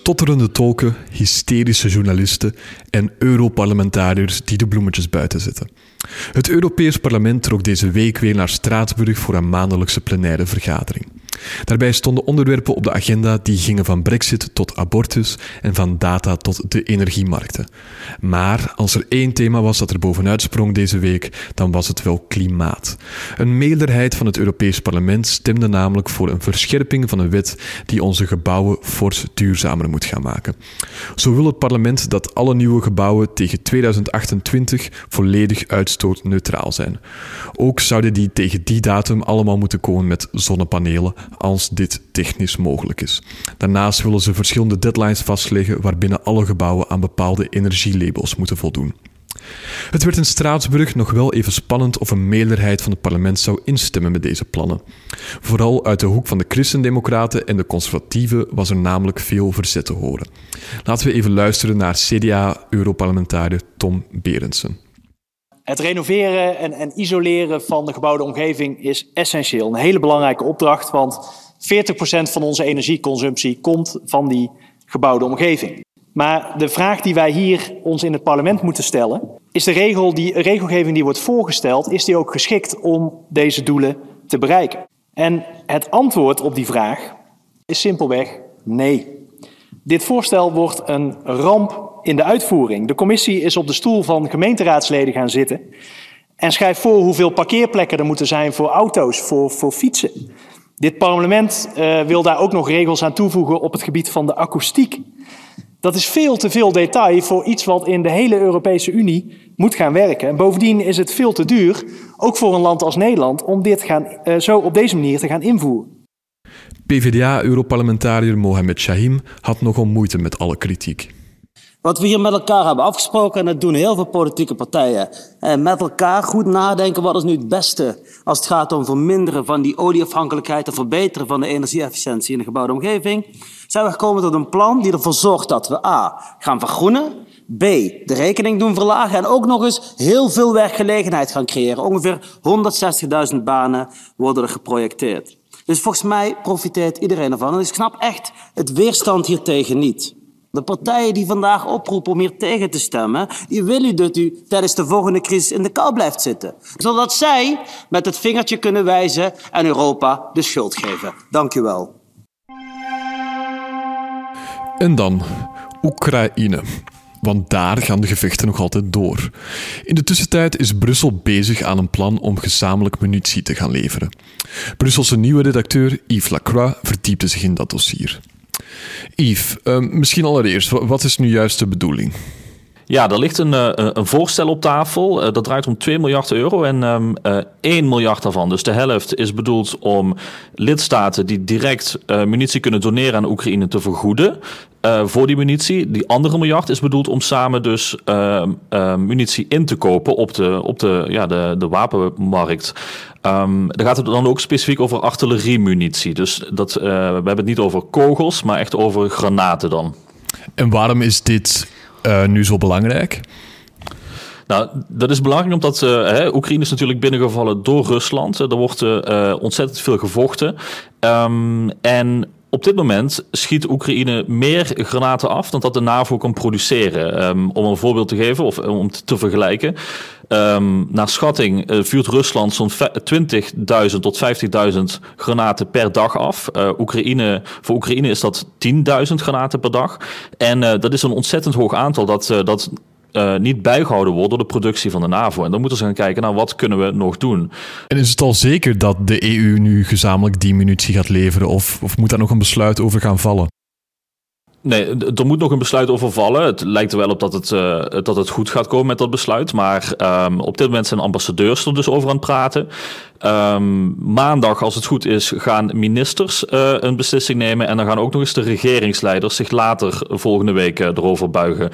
Stotterende tolken, hysterische journalisten en Europarlementariërs die de bloemetjes buiten zetten. Het Europees Parlement trok deze week weer naar Straatsburg voor een maandelijkse plenaire vergadering. Daarbij stonden onderwerpen op de agenda die gingen van brexit tot abortus en van data tot de energiemarkten. Maar als er één thema was dat er bovenuit sprong deze week, dan was het wel klimaat. Een meerderheid van het Europees Parlement stemde namelijk voor een verscherping van een wet die onze gebouwen fors duurzamer moet gaan maken. Zo wil het parlement dat alle nieuwe gebouwen tegen 2028 volledig uitstootneutraal zijn. Ook zouden die tegen die datum allemaal moeten komen met zonnepanelen als dit technisch mogelijk is. Daarnaast willen ze verschillende deadlines vastleggen waarbinnen alle gebouwen aan bepaalde energielabels moeten voldoen. Het werd in Straatsburg nog wel even spannend of een meerderheid van het parlement zou instemmen met deze plannen. Vooral uit de hoek van de christendemocraten en de conservatieven was er namelijk veel verzet te horen. Laten we even luisteren naar CDA-europarlementariër Tom Berendsen. Het renoveren en, en, isoleren van de gebouwde omgeving is essentieel. Een hele belangrijke opdracht, want 40% van onze energieconsumptie komt van die gebouwde omgeving. Maar de vraag die wij hier ons in het parlement moeten stellen, is de regel die, regelgeving die wordt voorgesteld, is die ook geschikt om deze doelen te bereiken? En het antwoord op die vraag is simpelweg nee. Dit voorstel wordt een ramp in de uitvoering. De commissie is op de stoel van gemeenteraadsleden gaan zitten en schrijft voor hoeveel parkeerplekken er moeten zijn voor auto's, voor, voor fietsen. Dit parlement uh, wil daar ook nog regels aan toevoegen op het gebied van de akoestiek. Dat is veel te veel detail voor iets wat in de hele Europese Unie moet gaan werken. En bovendien is het veel te duur, ook voor een land als Nederland, om dit gaan, uh, zo op deze manier te gaan invoeren. PvdA-europarlementariër Mohamed Shahim had nogal moeite met alle kritiek. Wat we hier met elkaar hebben afgesproken, en dat doen heel veel politieke partijen, en met elkaar goed nadenken wat is nu het beste als het gaat om verminderen van die olieafhankelijkheid en verbeteren van de energieefficiëntie in de gebouwde omgeving, zijn we gekomen tot een plan die ervoor zorgt dat we A. gaan vergroenen, B. de rekening doen verlagen en ook nog eens heel veel werkgelegenheid gaan creëren. Ongeveer 160.000 banen worden er geprojecteerd. Dus volgens mij profiteert iedereen ervan. En ik snap echt het weerstand hiertegen niet. De partijen die vandaag oproepen om hier tegen te stemmen, die willen dat u tijdens de volgende crisis in de kou blijft zitten. Zodat zij met het vingertje kunnen wijzen en Europa de schuld geven. Dank u wel. En dan Oekraïne. Want daar gaan de gevechten nog altijd door. In de tussentijd is Brussel bezig aan een plan om gezamenlijk munitie te gaan leveren. Brusselse nieuwe redacteur Yves Lacroix verdiepte zich in dat dossier. Yves, uh, misschien allereerst, wat is nu juist de bedoeling? Ja, er ligt een, uh, een voorstel op tafel. Uh, dat draait om 2 miljard euro en um, uh, 1 miljard daarvan, dus de helft, is bedoeld om lidstaten die direct munitie kunnen doneren aan Oekraïne te vergoeden. voor die munitie. Die andere miljard is bedoeld om samen dus munitie in te kopen op de, op de, ja, de, de wapenmarkt. Um, dan gaat het dan ook specifiek over artilleriemunitie. Dus dat, we hebben het niet over kogels, maar echt over granaten dan. En waarom is dit uh, nu zo belangrijk? Nou, dat is belangrijk omdat uh, hè, Oekraïne is natuurlijk binnengevallen door Rusland. Er wordt ontzettend veel gevochten. Um, en op dit moment schiet Oekraïne meer granaten af dan dat de NAVO kan produceren. Um, om een voorbeeld te geven of om te vergelijken. Um, naar schatting uh, vuurt Rusland zo'n 20.000 tot 50.000 granaten per dag af. Uh, Oekraïne, voor Oekraïne is dat 10.000 granaten per dag. En uh, dat is een ontzettend hoog aantal dat, dat niet bijgehouden wordt door de productie van de NAVO. En dan moeten ze gaan kijken naar wat kunnen we nog doen. En is het al zeker dat de EU nu gezamenlijk die munitie gaat leveren? Of, of moet daar nog een besluit over gaan vallen? Nee, er moet nog een besluit over vallen. Het lijkt er wel op dat het, uh, dat het goed gaat komen met dat besluit. Maar um, op dit moment zijn ambassadeurs er dus over aan het praten. Um, maandag, als het goed is, gaan ministers uh, een beslissing nemen. En dan gaan ook nog eens de regeringsleiders zich later volgende week uh, erover buigen.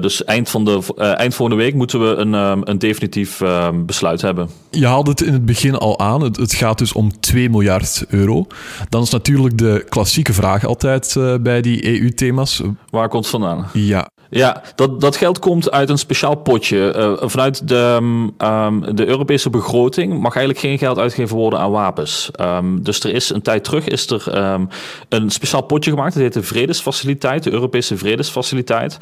dus eind, van de, eind volgende week moeten we een, um, een definitief besluit hebben. Je haalde het in het begin al aan. Het, gaat dus om 2 miljard euro. Dan is natuurlijk de klassieke vraag altijd bij die EU-thema's thema's. Waar komt het vandaan? Ja. Ja, dat, dat geld komt uit een speciaal potje. Uh, vanuit de, um, de Europese begroting mag eigenlijk geen geld uitgegeven worden aan wapens. Um, dus er is een tijd terug is er um, een speciaal potje gemaakt. Dat heet de Vredesfaciliteit, de Europese Vredesfaciliteit.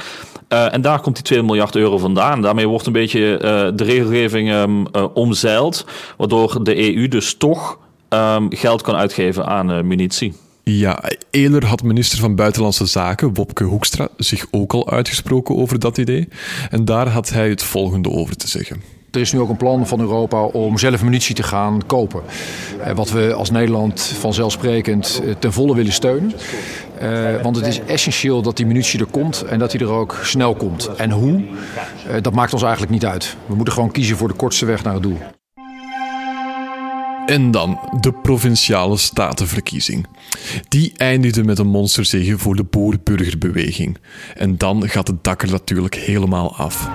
Uh, en daar komt die 2 miljard euro vandaan. Daarmee wordt een beetje uh, de regelgeving omzeild, waardoor de EU dus toch geld kan uitgeven aan munitie. Ja, eerder had minister van Buitenlandse Zaken, Wopke Hoekstra, zich ook al uitgesproken over dat idee. En daar had hij het volgende over te zeggen. Er is nu ook een plan van Europa om zelf munitie te gaan kopen. Eh, wat we als Nederland vanzelfsprekend eh, ten volle willen steunen. Uh, want het is essentieel dat die munitie er komt en dat die er ook snel komt. En hoe, dat maakt ons eigenlijk niet uit. We moeten gewoon kiezen voor de kortste weg naar het doel. En dan de provinciale statenverkiezing. Die eindigde met een monsterzege voor de boer-burgerbeweging. En dan gaat het dak er natuurlijk helemaal af.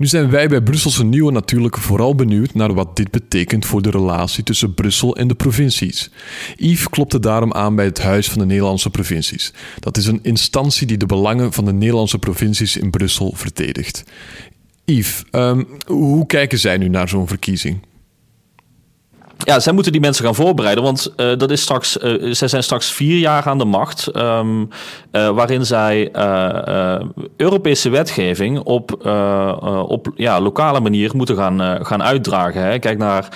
Nu zijn wij bij Brusselse Nieuwe natuurlijk vooral benieuwd naar wat dit betekent voor de relatie tussen Brussel en de provincies. Yves klopte daarom aan bij het Huis van de Nederlandse Provincies. Dat is een instantie die de belangen van de Nederlandse provincies in Brussel verdedigt. Yves, um, hoe kijken zij nu naar zo'n verkiezing? Ja, zij moeten die mensen gaan voorbereiden. Want uh, dat is straks, uh, zij zijn straks vier jaar aan de macht. Um, uh, waarin zij Europese wetgeving op, op ja, lokale manier moeten gaan, gaan uitdragen. Hè. Kijk naar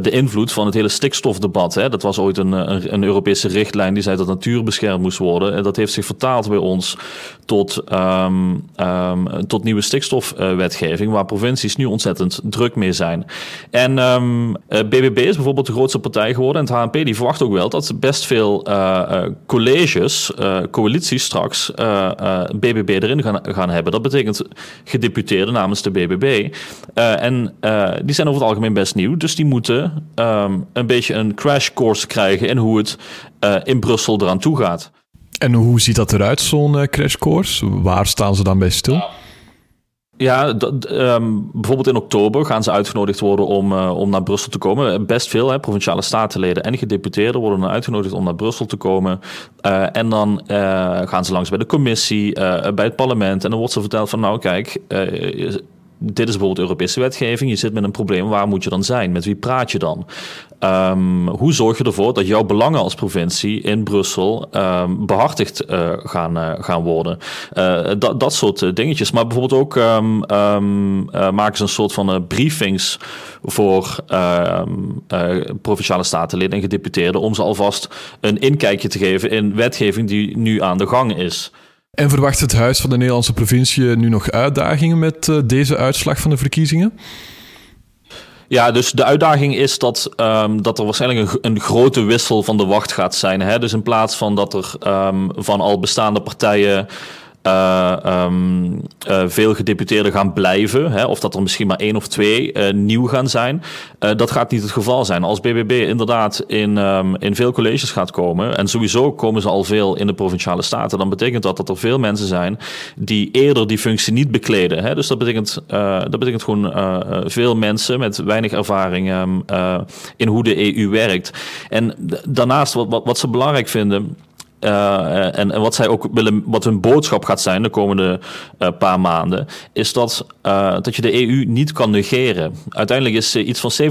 de invloed van het hele stikstofdebat. Hè. Dat was ooit een, een, Europese richtlijn die zei dat natuur beschermd moest worden. En dat heeft zich vertaald bij ons tot, um, um, tot nieuwe stikstofwetgeving. Waar provincies nu ontzettend druk mee zijn. En BBB is bijvoorbeeld de grootste partij geworden. En het HNP die verwacht ook wel dat best veel uh, colleges, uh, coalities straks BBB erin gaan, gaan hebben. Dat betekent gedeputeerden namens de BBB. en die zijn over het algemeen best nieuw. Dus die moeten um, een beetje een crash course krijgen in hoe het in Brussel eraan toe gaat. En hoe ziet dat eruit, zo'n crash course? Waar staan ze dan bij stil? Ja, um, bijvoorbeeld in oktober gaan ze uitgenodigd worden om, uh, om naar Brussel te komen. Best veel, hè, provinciale statenleden en gedeputeerden worden dan uitgenodigd om naar Brussel te komen. Uh, en dan gaan ze langs bij de commissie, bij het parlement. En dan wordt ze verteld van nou kijk, dit is bijvoorbeeld Europese wetgeving. Je zit met een probleem. Waar moet je dan zijn? Met wie praat je dan? Um, hoe zorg je ervoor dat jouw belangen als provincie in Brussel um, behartigd uh, gaan, uh, gaan worden? Uh, dat, dat soort dingetjes. Maar bijvoorbeeld ook um, maken ze een soort van briefings voor provinciale statenleden en gedeputeerden om ze alvast een inkijkje te geven in wetgeving die nu aan de gang is. En verwacht het Huis van de Nederlandse Provincie nu nog uitdagingen met uh, deze uitslag van de verkiezingen? Ja, dus de uitdaging is dat, um, dat er waarschijnlijk een, een, grote wissel van de wacht gaat zijn. Hè? Dus in plaats van dat er um, van al bestaande partijen uh, um, uh, veel gedeputeerden gaan blijven. Hè, of dat er misschien maar één of twee uh, nieuw gaan zijn. dat gaat niet het geval zijn. Als BBB inderdaad in, um, in veel colleges gaat komen. En sowieso komen ze al veel in de provinciale staten. Dan betekent dat dat er veel mensen zijn die eerder die functie niet bekleden. Hè. Dus dat betekent, dat betekent gewoon veel mensen met weinig ervaring um, in hoe de EU werkt. En daarnaast, wat, wat, wat ze belangrijk vinden uh, en, en, wat zij ook willen, wat hun boodschap gaat zijn de komende uh, paar maanden, is dat, dat je de EU niet kan negeren. Uiteindelijk is iets van 70%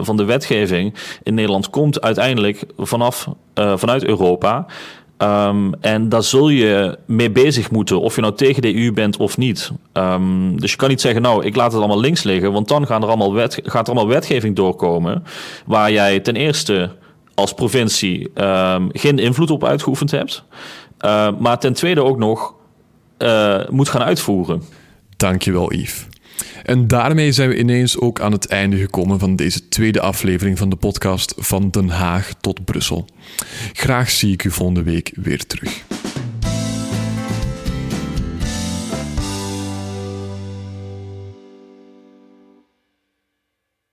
van de wetgeving in Nederland komt uiteindelijk vanaf, vanuit Europa. Um, en daar zul je mee bezig moeten, of je nou tegen de EU bent of niet. Um, dus je kan niet zeggen, nou, ik laat het allemaal links liggen, want dan gaan er allemaal wet, gaat er allemaal wetgeving doorkomen. Waar jij ten eerste als provincie um, geen invloed op uitgeoefend hebt. Uh, maar ten tweede ook nog uh, moet gaan uitvoeren. Dankjewel, Yves. En daarmee zijn we ineens ook aan het einde gekomen van deze tweede aflevering van de podcast Van Den Haag tot Brussel. Graag zie ik u volgende week weer terug.